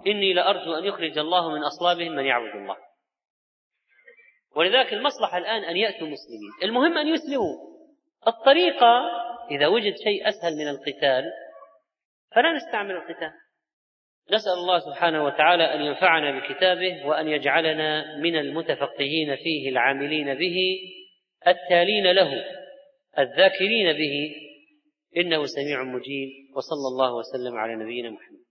إني لأرجو أن يخرج الله من أصلابهم من يعبد الله. ولذلك المصلحة الآن أن يأتوا مسلمين. المهم أن يسلموا. الطريقة إذا وجد شيء أسهل من القتال فلا نستعمل القتال. نسأل الله سبحانه وتعالى أن ينفعنا بكتابه وأن يجعلنا من المتفقهين فيه العاملين به التالين له الذاكرين به إنه سميع مجيب وصلى الله وسلم على نبينا محمد.